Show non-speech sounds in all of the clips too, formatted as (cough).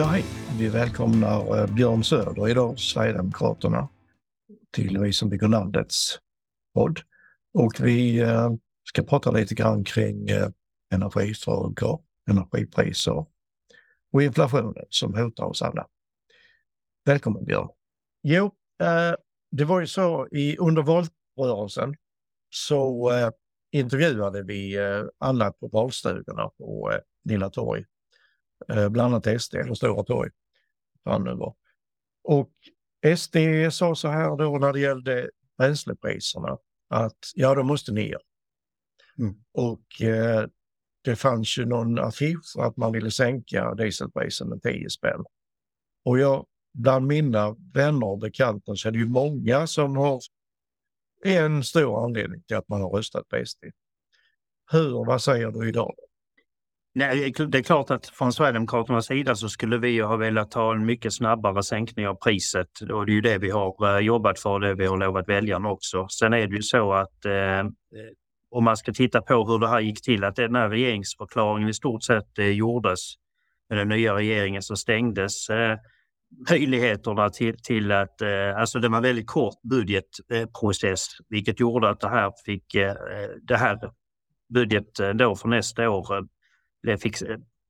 Ja, hej. Vi välkomnar eh, Björn Söder idag, Sverigedemokraterna, till Vi som bygger landets podd. Och vi eh, ska prata lite grann kring eh, energifrågor, energipriser och inflationen som hotar oss alla. Välkommen Björn! Jo, det var ju så i under valrörelsen så intervjuade vi alla på valstugorna på Lilla torg bland annat SD, eller Stora torg. Och SD sa så här då när det gällde bränslepriserna att ja, de måste ner. Mm. Och eh, det fanns ju någon affisch att man ville sänka dieselpriset med 10 spänn. Och jag, bland mina vänner och bekanta så är det ju många som har en stor anledning till att man har röstat på SD. Hur, vad säger du idag? Nej, det är klart att från Sverigedemokraternas sida så skulle vi ha velat ha en mycket snabbare sänkning av priset och det är ju det vi har eh, jobbat för och det vi har lovat väljarna också. Sen är det ju så att eh, om man ska titta på hur det här gick till, att den här regeringsförklaringen i stort sett eh, gjordes med den nya regeringen så stängdes eh, möjligheterna till, till att, eh, alltså det var en väldigt kort budgetprocess eh, vilket gjorde att det här fick, eh, eh det här budget då för nästa år det fick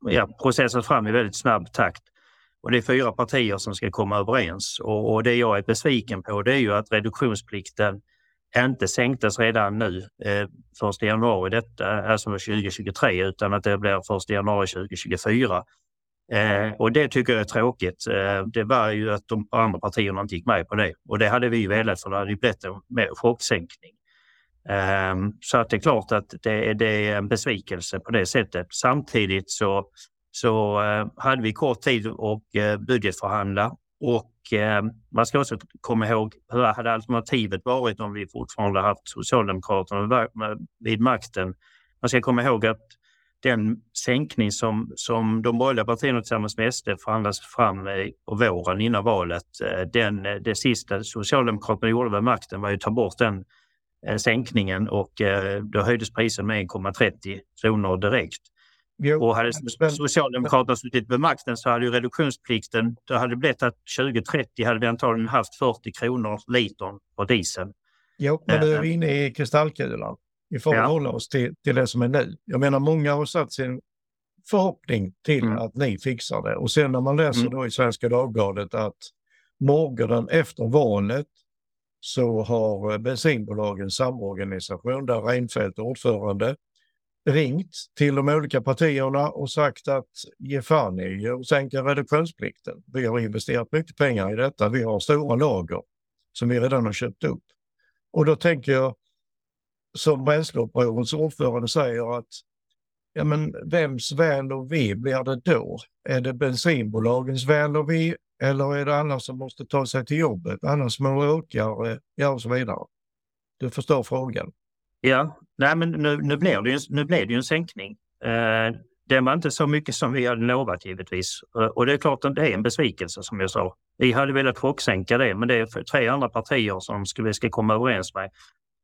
ja, processas fram i väldigt snabb takt. Och det är fyra partier som ska komma överens och, och det jag är besviken på det är ju att reduktionsplikten inte sänktes redan nu, eh, 1 januari detta, alltså 2023, utan att det blir 1 januari 2024. Eh, och det tycker jag är tråkigt. Eh, det var ju att de andra partierna inte gick med på det och det hade vi ju velat för det hade ju blivit en chocksänkning. Ehm, så att det är klart att det, det är en besvikelse på det sättet. Samtidigt så, så eh, hade vi kort tid att eh, budgetförhandla och eh, man ska också komma ihåg hur hade alternativet varit om vi fortfarande haft Socialdemokraterna vid makten. Man ska komma ihåg att den sänkning som, som de borgerliga partierna tillsammans med SD förhandlades fram på våren innan valet, den, det sista Socialdemokraterna gjorde vid makten var ju att ta bort den sänkningen och eh, då höjdes priset med 1,30 kronor direkt. Jo, och hade Socialdemokraterna suttit vid makten så hade ju reduktionsplikten, då hade det blivit att 2030 hade vi antagligen haft 40 kronor litern på diesel. Jo, men nu är vi eh, inne i kristallkulan. Vi får ja. hålla oss till, till det som är nu. Jag menar, många har satt sin förhoppning till mm. att ni fixar det. Och sen när man läser mm. då i Svenska Dagbladet att morgonen efter valet så har eh, bensinbolagens samorganisation, där Reinfeldt är ordförande, ringt till de olika partierna och sagt att ge fan i att sänka reduktionsplikten. Vi har investerat mycket pengar i detta. Vi har stora lager som vi redan har köpt upp. Och då tänker jag, som bränsleupprorens ordförande säger, att ja, men vems väl och ve blir det då? Är det bensinbolagens väl och ve eller är det andra som måste ta sig till jobbet, andra små åkare, ja och så vidare. Du förstår frågan. Ja, nej men nu, nu, blev, det ju, nu blev det ju en sänkning. Eh, det var inte så mycket som vi hade lovat givetvis. Eh, och det är klart att det är en besvikelse som jag sa. Vi hade velat chocksänka det, men det är tre andra partier som vi ska komma överens med.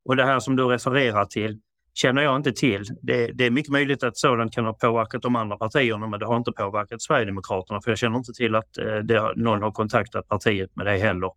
Och det här som du refererar till, känner jag inte till. Det, det, är mycket möjligt att sådant kan ha påverkat de andra partierna men det har inte påverkat Sverigedemokraterna för jag känner inte till att eh, det, någon har kontaktat partiet med det heller.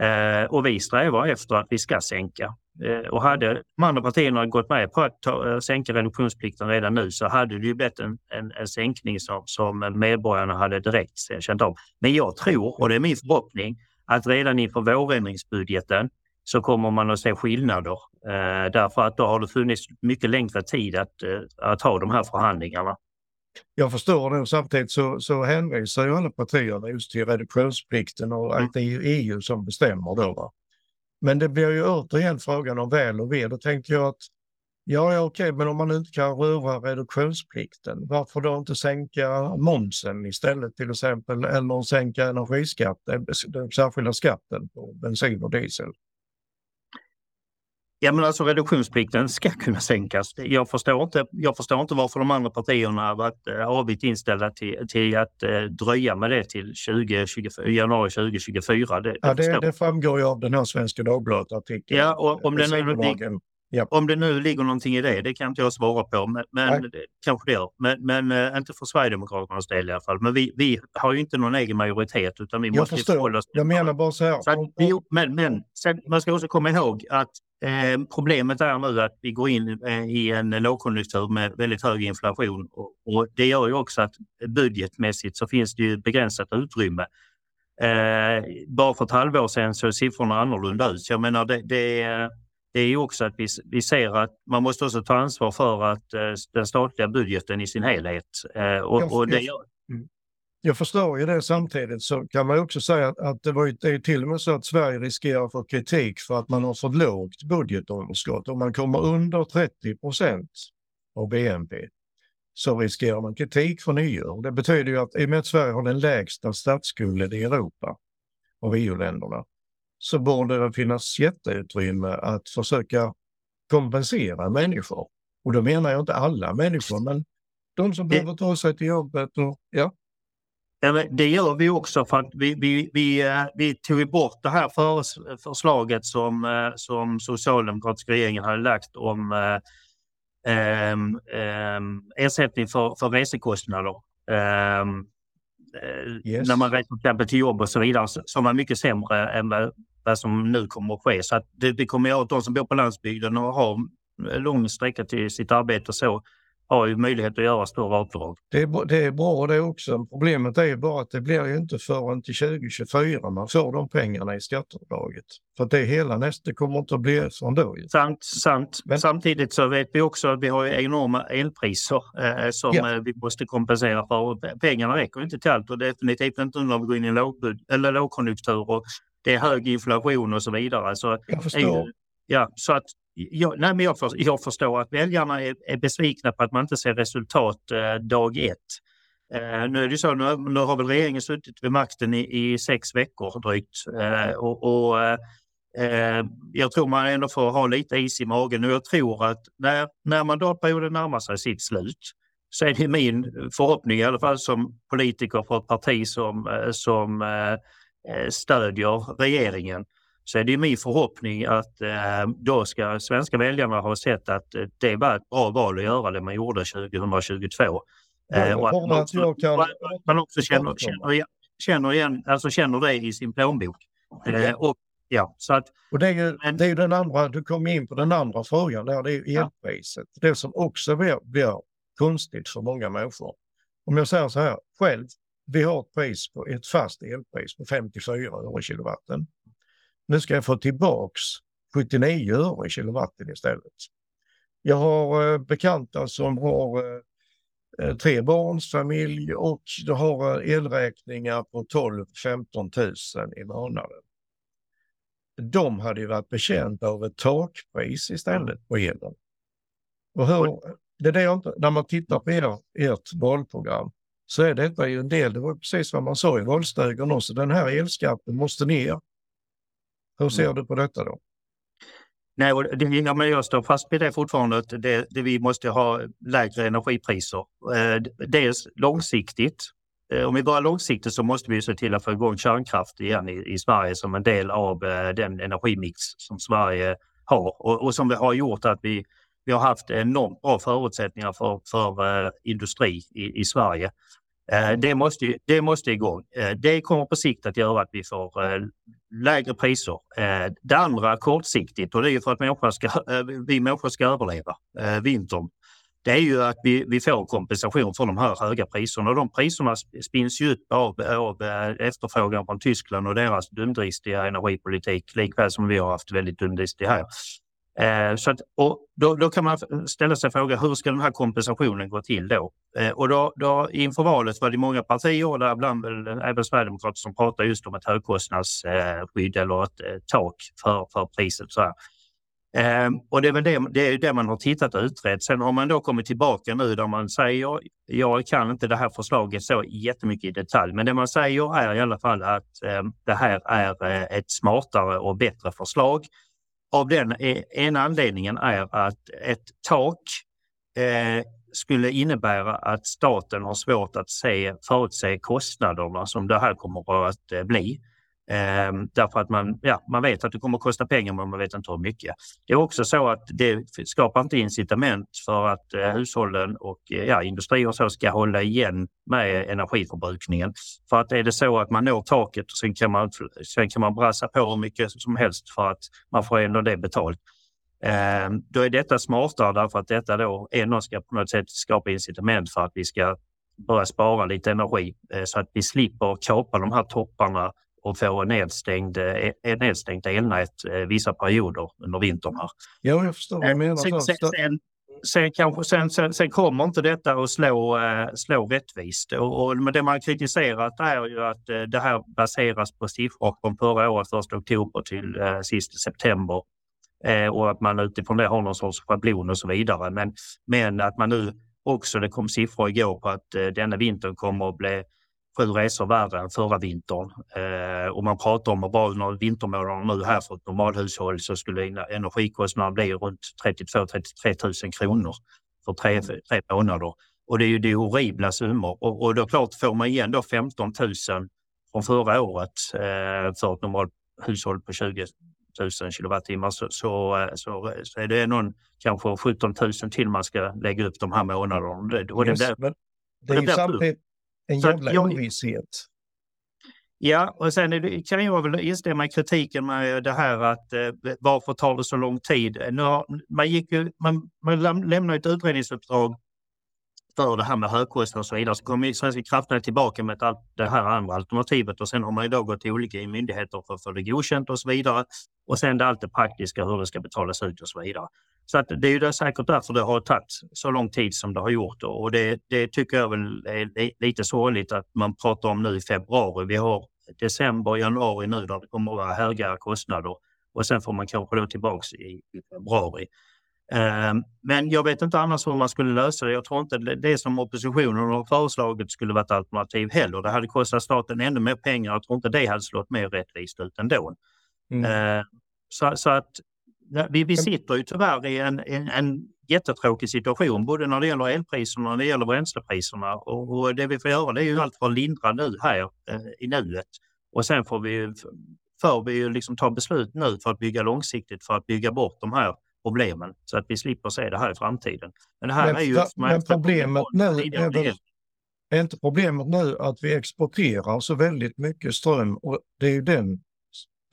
Eh, och vi strävar efter att vi ska sänka. Eh, och hade de andra partierna gått med på att ta, eh, sänka reduktionsplikten redan nu så hade det ju blivit en, en, en sänkning som, som medborgarna hade direkt känt av. Men jag tror, och det är min förhoppning, att redan inför vårändringsbudgeten så kommer man att se skillnader. Eh, därför att då har det funnits mycket längre tid att, eh, att ha de här förhandlingarna. Jag förstår det samtidigt så, så hänvisar ju alla partierna just till reduktionsplikten och mm. att det är EU som bestämmer då. Va? Men det blir ju återigen frågan om väl och ve. Då tänkte jag att ja, ja okej, men om man inte kan röra reduktionsplikten, varför då inte sänka momsen istället till exempel eller sänka energiskatten, den särskilda skatten på bensin och diesel? Ja men alltså reduktionsplikten ska kunna sänkas. Jag förstår inte, jag förstår inte varför de andra partierna har varit eh, avigt inställda till, till att eh, dröja med det till 20, 24, januari 2024. Det, ja, det, det, framgår ju av den här Svenska Dagbladet-artikeln. Ja, och om den, Ja. Om det nu ligger någonting i det, det kan inte jag svara på, men, men kanske det gör. Men, men äh, inte för Sverigedemokraternas del i alla fall. Men vi, vi har ju inte någon egen majoritet utan vi jag måste förstår. oss Jag menar bara så här. Så att, vi, men men sen, man ska också komma ihåg att eh, problemet är nu att vi går in eh, i en lågkonjunktur med väldigt hög inflation och, och, det gör ju också att budgetmässigt så finns det ju begränsat utrymme. Eh, bara för ett halvår sedan så är siffrorna annorlunda ut. Jag menar det, det det är ju också att vi, vi ser att man måste också ta ansvar för att eh, den statliga budgeten i sin helhet. Eh, och, jag, och det gör... Mm. jag förstår ju det samtidigt så kan man också säga att, att det, var ju, det är till och med så att Sverige riskerar att få kritik för att man har för lågt budgetunderskott. Om man kommer under 30 procent av BNP så riskerar man kritik från EU. Det betyder ju att i och med att Sverige har den lägsta statsskulden i Europa av EU-länderna så borde det finnas jätteutrymme att försöka kompensera människor. Och då menar jag inte alla människor, men de som behöver ta sig till jobbet. Och, ja. Det gör vi också för att vi, vi, vi, eh, vi tog bort det här för, förslaget som, eh, som socialdemokratiska regeringen hade lagt om eh, eh, ersättning för, för resekostnader. Eh, yes. När man reser till exempel till jobb och så vidare som var mycket sämre än vad, vad som nu kommer att ske. Så att det, det kommer att de som bor på landsbygden och har lång sträcka till sitt arbete och så har ju möjlighet att göra större avdrag. Det är, det är bra det också. Problemet är bara att det blir ju inte förrän till 2024 man får de pengarna i skatteavdraget. För det hela nästa kommer inte att bli från då. Sant, sant. Men, Samtidigt så vet vi också att vi har enorma elpriser eh, som ja. Eh, vi måste kompensera för. Pengarna räcker inte till allt och definitivt inte när vi går in i eller lågkonjunktur och det är hög inflation och så vidare. Så, jag förstår. Ja, så att jag, nej, men jag, för, jag förstår att väljarna är, är besvikna på att man inte ser resultat eh, dag ett. Eh, nu är det så, nu, nu, har väl regeringen suttit vid makten i, i sex veckor drygt eh, och, och eh, eh, jag tror man ändå får ha lite is i magen och jag tror att när, när mandatperioden närmar sig sitt slut så är det min förhoppning i alla fall som politiker för ett parti som, eh, som stödjer regeringen så är det min förhoppning att eh, då ska svenska väljarna ha sett att eh, det var ett bra val att göra det man gjorde 2022. Eh, och att man också, att man också känner, känner, känner, igen, alltså känner det i sin plånbok. Eh, och, ja, så att, och det är, ju, men, det är den andra, du kom in på den andra frågan där, det är ju elpriset. Ja. Det som också blir, blir konstigt för många människor. Om jag säger så här, själv, vi har ett pris på ett fast elpris på 54 öre kilowatten. Nu ska jag få tillbaks 79 öre kilowatten istället. Jag har eh, bekanta som har eh, eh barns familj och de har eh, elräkningar på 12-15 000 i månaden. De hade ju varit betjänta av ett takpris istället på elen. Och hur, det är det jag inte, när man tittar på er, ert valprogram så är detta ju en del, det var precis vad man sa i valstugan också, den här elskatten måste ner. Hur ser mm. du på detta då? Nej, det, ja, men jag står fast vid det fortfarande. Att det, det, vi måste ha lägre energipriser. Eh, dels långsiktigt. Eh, om vi börjar långsiktigt så måste vi se till att få igång kärnkraft igen i, i Sverige som en del av eh, den energimix som Sverige har och, och, som vi har gjort att vi, vi har haft enormt bra förutsättningar för, för uh, industri i, i Sverige. Eh, det, måste, det måste igång. Eh, det kommer på sikt att göra att vi får eh, lägre priser. Det andra kortsiktigt och det är för att människor ska, (laughs) vi människor ska överleva vintern. Det är ju att vi, vi får kompensation för de här höga priserna och de priserna spins ju upp av, av efterfrågan från Tyskland och deras dumdristiga energipolitik likväl som vi har haft väldigt dumdristig här. Eh, så att, och då, då, kan man ställa sig frågan hur ska den här kompensationen gå till då? Eh, och då, då inför valet var det många partier, däribland även Sverigedemokrater, som pratade just om ett högkostnadsskydd eh, eller ett eh, tak för, för priset. Så eh, och det är väl det, det, är det man har tittat och utrett. Sen har man då kommit tillbaka nu där man säger, jag kan inte det här förslaget så jättemycket i detalj, men det man säger är i alla fall att eh, det här är eh, ett smartare och bättre förslag av den e, ena anledningen är att ett tak eh, skulle innebära att staten har svårt att se, förutse kostnaderna som det här kommer att eh, bli. Eh, därför att man, ja, man vet att det kommer att kosta pengar men man vet inte hur mycket. Det är också så att det skapar inte incitament för att eh, hushållen och eh, ja, industrier och så ska hålla igen med energiförbrukningen. För att är det så att man når taket och sen kan man, sen kan man brassa på hur mycket som helst för att man får ändå det betalt. Eh, då är detta smartare därför att detta då ändå ska på något sätt skapa incitament för att vi ska börja spara lite energi eh, så att vi slipper kapa de här topparna och få nedstängd, eh, nedstängt elnät eh, vissa perioder under vintern. Här. Ja, jag förstår vad du menar. Sen, sen, sen, sen, kanske, sen, sen, sen, kommer inte detta att slå, slå rättvist. Och, och, men det man kritiserat är ju att det här baseras på siffror från förra året, 1 oktober till eh, sist september. Eh, och att man utifrån det har någon sorts schablon och så vidare. Men, men att man nu också, det kom siffror igår på att eh, denna vintern kommer att bli sju resor värre än förra vintern. Eh, och man pratar om att bara under vintermånaderna nu här för ett normalhushåll så skulle energikostnaden bli runt 32 33 000 kronor för tre, tre månader. Och det är ju det är horribla summor. Och, och då klart får man igen då 15 000 från förra året eh, för ett normalt hushåll på 20 000 kilowattimmar så, så, så, så är det någon kanske 17 000 till man ska lägga upp de här månaderna. Och det, yes, det, det är ju samtidigt en jävla jag, ovisshet. Ja, och sen det, kan jag väl instämma i kritiken med det här att eh, varför tar det så lång tid? Nu har, man, gick ju, man, man lämnade ett utredningsuppdrag för det här med högkostnad och så vidare. Så kom Svenska kraftnät tillbaka med ett, det här andra alternativet och sen har man ju då gått till olika myndigheter för att få det godkänt och så vidare. Och sen det allt det praktiska, hur det ska betalas ut och så vidare. Så att det är ju det säkert därför det har tagit så lång tid som det har gjort. Och det, det tycker jag väl är lite sorgligt att man pratar om nu i februari. Vi har december, januari nu där det kommer att vara höga kostnader och sen får man kanske då tillbaks i, i februari. Ehm, men jag vet inte annars hur man skulle lösa det. Jag tror inte det som oppositionen har föreslagit skulle vara ett alternativ heller. Det hade kostat staten ännu mer pengar. Jag tror inte det hade slått mer rättvist ut ändå. Mm. Ehm, så, så, att vi, vi sitter ju tyvärr i en, en, en jättetråkig situation, både när det gäller elpriserna och när det gäller bränslepriserna. Och, och det vi får göra det är ju allt för att lindra nu här eh, i nuet. Och sen får vi, får vi ju liksom ta beslut nu för att bygga långsiktigt, för att bygga bort de här problemen så att vi slipper se det här i framtiden. Men det här men, är ju... Men problemet nu är, väl, är inte problemet nu att vi exporterar så väldigt mycket ström och det är ju den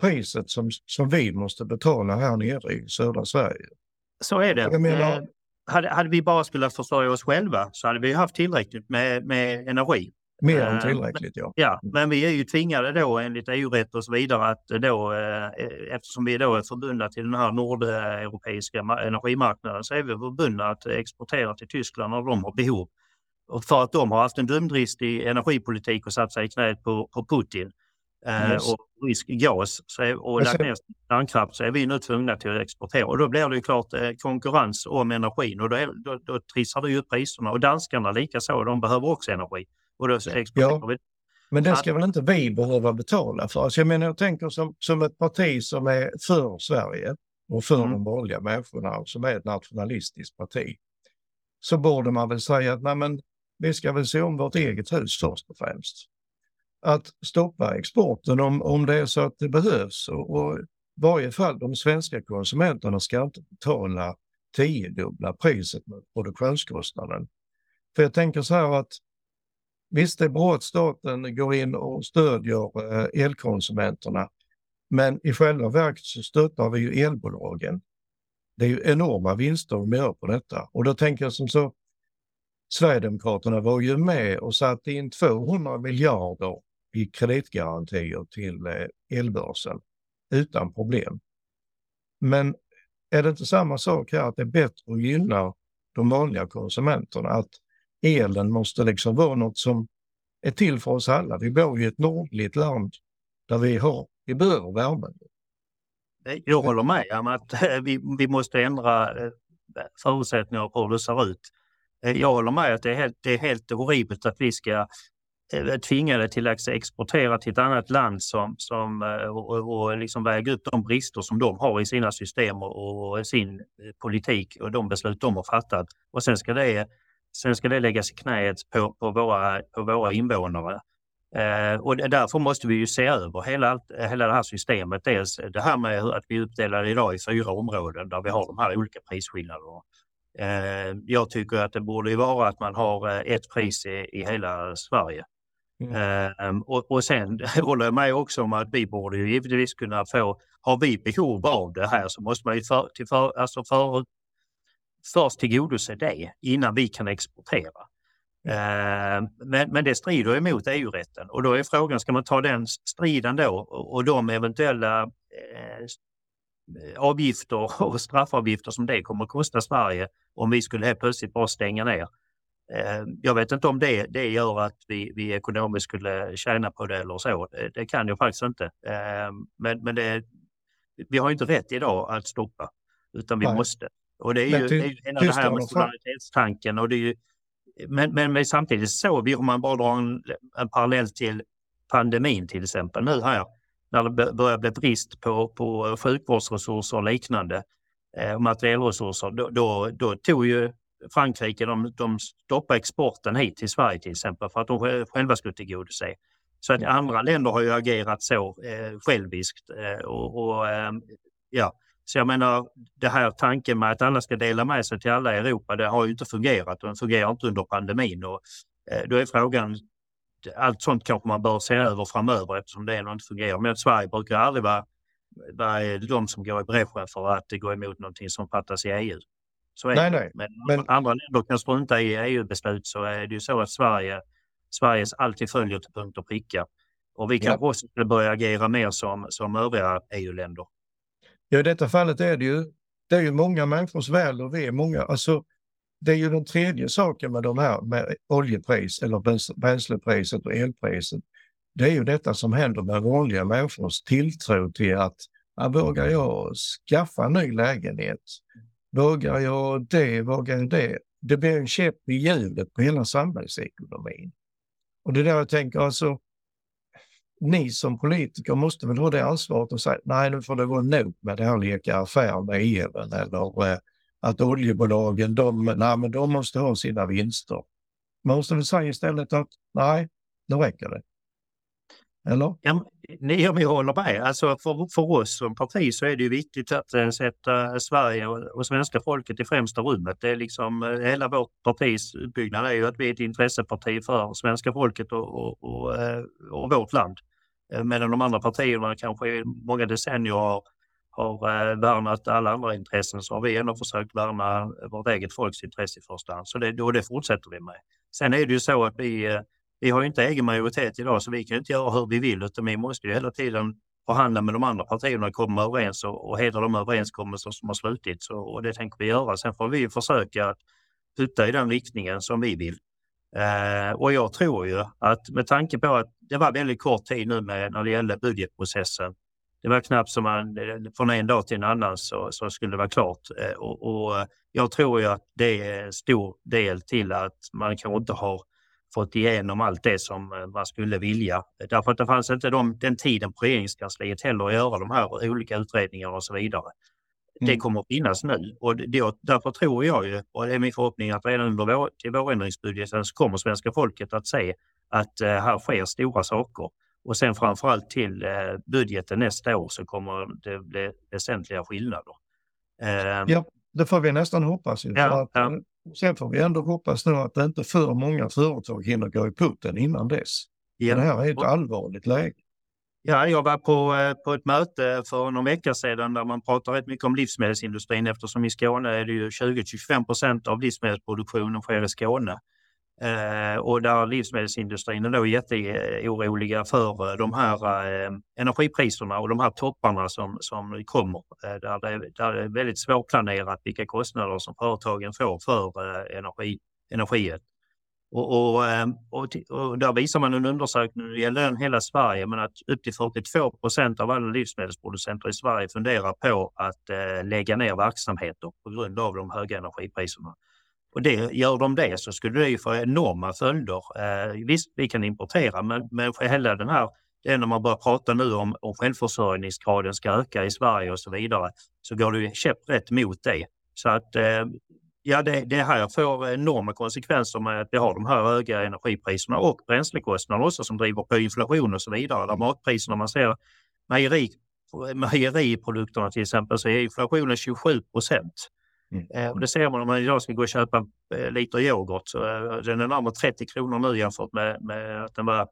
priset som, som vi måste betala här nere i södra Sverige. Så är det. Jag menar, eh, hade, hade vi bara skulle försörja oss själva så hade vi haft tillräckligt med, med energi. Mer än eh, tillräckligt, ja. Ja, men vi är ju tvingade då enligt EU-rätt och så vidare att då eh, eftersom vi då är förbundna till den här nordeuropeiska energimarknaden så är vi förbundna att exportera till Tyskland när de har behov. Och för att de har haft en dumdristig energipolitik och satt sig i knät på, på Putin eh, yes. och rysk gas så är, och lagt ner kärnkraft så är vi nu tvungna till att exportera. Och då blir det ju klart konkurrens om energin och då, är, då, då trissar det ju upp priserna. Och danskarna likaså, de behöver också energi. Och då exporterar ja. vi. Men det ska väl inte vi behöva betala för? Alltså jag menar, jag tänker som, som ett parti som är för Sverige och för mm. de borgerliga människorna, som är ett nationalistiskt parti, så borde man väl säga att nej, men, vi ska väl se om vårt eget hus först och främst. Att stoppa exporten om, om det är så att det behövs och, och i varje fall de svenska konsumenterna ska inte betala tiodubbla priset med produktionskostnaden. För jag tänker så här att Visst, det är bra att staten går in och stödjer eh, elkonsumenterna, men i själva verket så stöttar vi ju elbolagen. Det är ju enorma vinster de gör på detta och då tänker jag som så. Sverigedemokraterna var ju med och satte in 200 miljarder i kreditgarantier till eh, elbörsen utan problem. Men är det inte samma sak här att det är bättre att gynna de vanliga konsumenterna? Att elen måste liksom vara något som är till för oss alla. Vi bor i ett nordligt land där vi, har, vi behöver värme. Jag håller med om att vi, vi måste ändra eh, förutsättningar på hur det ser ut. Eh, jag håller med att det är helt, det är helt horribelt att vi ska eh, Eh, tvingade till att exportera till ett annat land som, som, eh, och, och liksom väga upp de brister som de har i sina system och, och sin eh, politik och de beslut de har fattat. Och sen ska det Sen ska det läggas i knäet på, på, våra, på våra invånare. Eh, och därför måste vi ju se över hela, hela det här systemet. Dels det här med att vi är uppdelade idag i fyra områden där vi har de här olika prisskillnaderna. Eh, jag tycker att det borde vara att man har ett pris i, i hela Sverige. Mm. Eh, och, och sen (laughs) håller jag med också om att vi borde ju givetvis kunna få, har vi behov av det här så måste man ju för, till för, alltså för, först tillgodose det innan vi kan exportera. Mm. Men, men det strider emot EU-rätten och då är frågan, ska man ta den striden då och de eventuella eh, avgifter (laughs) och straffavgifter som det kommer att kosta Sverige om vi skulle helt plötsligt bara stänga ner. Eh, jag vet inte om det, det gör att vi, vi ekonomiskt skulle tjäna på det eller så. Det, det kan jag faktiskt inte. Eh, men men det, vi har inte rätt idag att stoppa, utan vi Nej. måste. Och det är ju, det är ju det här med solidaritetstanken. Och det är ju, men, men, men samtidigt så, om man bara drar en, en parallell till pandemin till exempel nu här, när det börjar bli brist på, på sjukvårdsresurser och liknande, eh, materielresurser, då, då, då, tog ju Frankrike, de, de stoppade exporten hit till Sverige till exempel för att de själva skulle tillgodose. Så att andra länder har ju agerat så eh, själviskt. Eh, och, och eh, ja. Så jag menar, det här tanken med att alla ska dela med sig till alla i Europa, det har ju inte fungerat och den fungerar inte under pandemin. Och, eh, då är frågan, allt sånt kanske man bör se över framöver eftersom det ändå inte fungerar. Men Sverige brukar aldrig vara, vara de som går i bräschen för att gå emot någonting som fattas i EU. Så är nej, nej. Men, men andra länder kan strunta i EU-beslut så är det ju så att Sverige, Sveriges alltid följer till punkt och pricka. Och vi kanske ja. också skulle börja agera mer som, som övriga EU-länder. Ja, i detta fallet är det ju, det är ju många människors väl och ve. Många, alltså, det är ju den tredje saken med de här med oljepris eller bränslepriset och elpriset. Det är ju detta som händer med vanliga människors tilltro till att ja, vågar jag skaffa en ny lägenhet? Vågar jag det? Vågar jag det? Det blir en käpp i hjulet på hela samhällsekonomin. Och det är där jag tänker alltså, ni som politiker måste väl ha det ansvaret och säga nej nu får det vara nog med det här leka affär med elen eller eh, att oljebolagen de, nej, men de måste ha sina vinster. Man måste väl säga istället att nej, nu räcker det. Eller? Ja, nej, jag håller med. Alltså för, för oss som parti så är det ju viktigt att äh, sätta Sverige och, och svenska folket i främsta rummet. Det är liksom, eh, hela vårt partis utbyggnad är ju att vi är ett intresseparti för svenska folket och, och, och, eh, och vårt land. Medan de andra partierna kanske i många decennier har, har värnat alla andra intressen så har vi ändå försökt värna vårt eget folks intresse i första hand. Så det, och det fortsätter vi med. Sen är det ju så att vi vi har ju inte egen majoritet idag så vi kan inte göra hur vi vill utan vi måste ju hela tiden förhandla med de andra partierna, komma överens och, och hedra de överenskommelser som har slutits och, och det tänker vi göra. Sen får vi försöka att putta i den riktningen som vi vill. Eh, och jag tror ju att med tanke på att det var väldigt kort tid nu med, när det gällde budgetprocessen. Det var knappt som man eh, från en dag till en annan så, så skulle det vara klart. Eh, och, och, jag tror ju att det är en stor del till att man kanske inte har fått igenom allt det som eh, man skulle vilja. Därför att det fanns inte de, den tiden på regeringskansliet heller att göra de här olika utredningarna och så vidare. Mm. Det kommer att finnas nu och det, därför tror jag ju, och det är min förhoppning att redan under vår, till vårändringsbudgeten så kommer svenska folket att se att eh, här sker stora saker. Och sen framförallt till eh, budgeten nästa år så kommer det bli väsentliga skillnader. Eh, ja, det får vi nästan hoppas. Ju, ja, att, ja. Sen får vi ändå hoppas nu att det inte för många företag hinner gå i putten innan dess. Ja. Det här är ett allvarligt läge. Ja, jag var på, eh, på ett möte för någon vecka sedan där man pratar rätt mycket om livsmedelsindustrin eftersom i Skåne är det ju 20-25 procent av livsmedelsproduktionen sker i Skåne. Eh, och där livsmedelsindustrin är då jätteoroliga för eh, de här eh, energipriserna och de här topparna som, som kommer. Eh, där, det, där det är väldigt svårplanerat vilka kostnader som företagen får för eh, energi, energiet. Och, och, eh, och, och, där visar man en undersökning, det gäller hela Sverige, men att upp till 42 procent av alla livsmedelsproducenter i Sverige funderar på att eh, lägga ner verksamheter på grund av de höga energipriserna. Och det, gör de det så skulle det ju få enorma följder. Eh, visst, vi kan importera, men, men för hela den här, det är när man börjar prata nu om, om självförsörjningsgraden ska öka i Sverige och så vidare, så går det ju käpprätt mot det. Så att eh, Ja, det, det här får enorma konsekvenser med att vi har de här höga energipriserna och bränslekostnader också som driver på inflation och så vidare. Där matpriserna, man ser mejeri, mejeriprodukterna till exempel, så är inflationen 27 procent. Mm. Eh, det ser man om man idag ska gå och köpa eh, liter yoghurt. Så, eh, den är närmare 30 kronor nu jämfört med, med att den var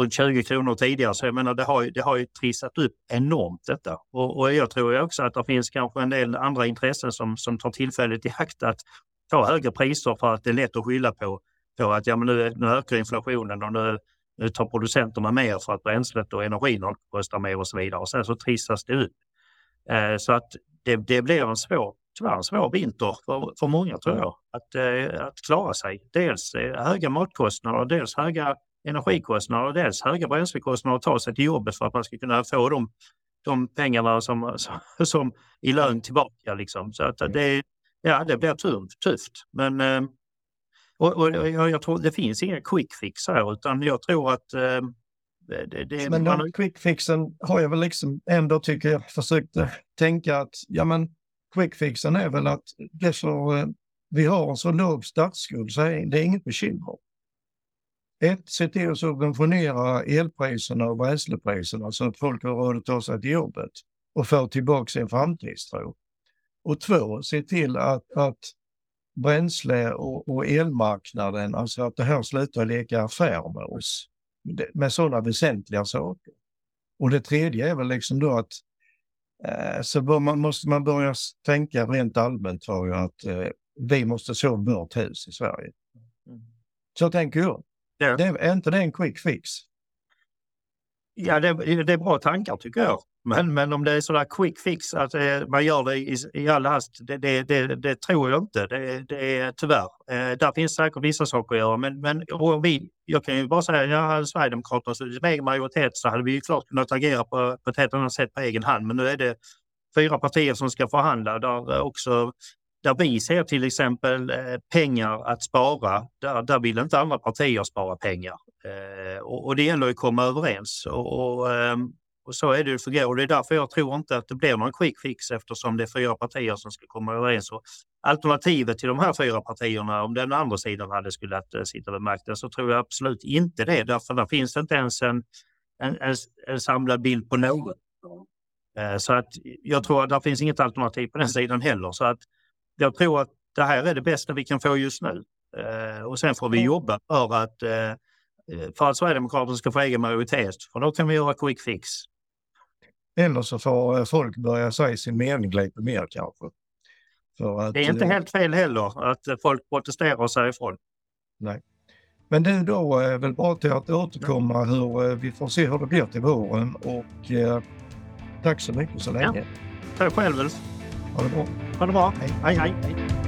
runt 20 kronor tidigare. Så jag menar, det har, det har ju trissat upp enormt detta. Och, och jag tror också att det finns kanske en del andra intressen som, som tar tillfället i akt att ta högre priser för att det är lätt att skylla på, på att ja, men nu, nu ökar inflationen och nu, nu tar producenterna mer för att bränslet och energin kostar mer och så vidare. Och sen så trissas det upp. Eh, så att det, det blir en svår, tyvärr en svår vinter för, för många tror jag, att, eh, att klara sig. Dels eh, höga matkostnader, dels höga energikostnader och dels höga bränslekostnader att ta sig till jobbet för att man ska kunna få de, de pengarna som, som, (laughs) som i lön tillbaka. Liksom. Så att det, ja, det blir tufft. tufft. Men eh, och, och, jag, jag tror det finns inga quick fix här utan jag tror att eh, det, det, men den man... quick fixen har jag väl liksom ändå tycker jag försökt tänka att ja men Quickfixen är väl att det så, eh, vi har en så låg statsskuld så det är inget bekymmer. Ett, se till att subventionera elpriserna och bränslepriserna så att folk har råd att ta sig till jobbet och få tillbaka sin framtidstro. Och två, se till att, att bränsle och, och elmarknaden, alltså att det här slutar leka affär med oss med sådana väsentliga saker. Och det tredje är väl liksom då att så bör man, måste man börja tänka rent allmänt tror jag att eh, vi måste så vårt hus i Sverige. Mm. Så tänker jag. Ja. Det, är inte det en quick fix? Ja, det, det, är bra tankar tycker jag. Men, men om det är sådär quick fix att eh, man gör det i, i all hast, det, det, det, det, tror jag inte. Det, det är tyvärr. Eh, där finns säkert vissa saker att göra. Men, men vi, jag kan ju bara säga, att jag hade Sverigedemokraterna som egen i majoritet så hade vi ju klart kunnat agera på, på ett helt annat sätt på egen hand. Men nu är det fyra partier som ska förhandla där eh, också där vi ser till exempel eh, pengar att spara, där, där vill inte andra partier spara pengar. Eh, och, och, det gäller att komma överens. Och, och, eh, och så är det ju för Och det är därför jag tror inte att det blir någon quick fix eftersom det är fyra partier som ska komma överens. Och alternativet till de här fyra partierna, om den andra sidan hade skulle att, eh, sitta vid makten, så tror jag absolut inte det. Därför där finns inte ens en, en, en, en samlad bild på något. Eh, så att jag tror att det finns inget alternativ på den sidan heller. Så att jag tror att det här är det bästa vi kan få just nu. Uh, och sen får vi jobba för att för att Sverigedemokraterna ska få egen majoritet. För då kan vi göra quick fix. Eller så får eh, folk börja säga sin mening lite mer kanske. Att, det är inte eh, helt fel heller att eh, folk protesterar och säger ifrån. Nej. Men du, då är väl bra till att återkomma hur vi får se hur det blir till våren och eh, tack så mycket så länge. Ja. Tack själv. Ha det bra. Con đúng?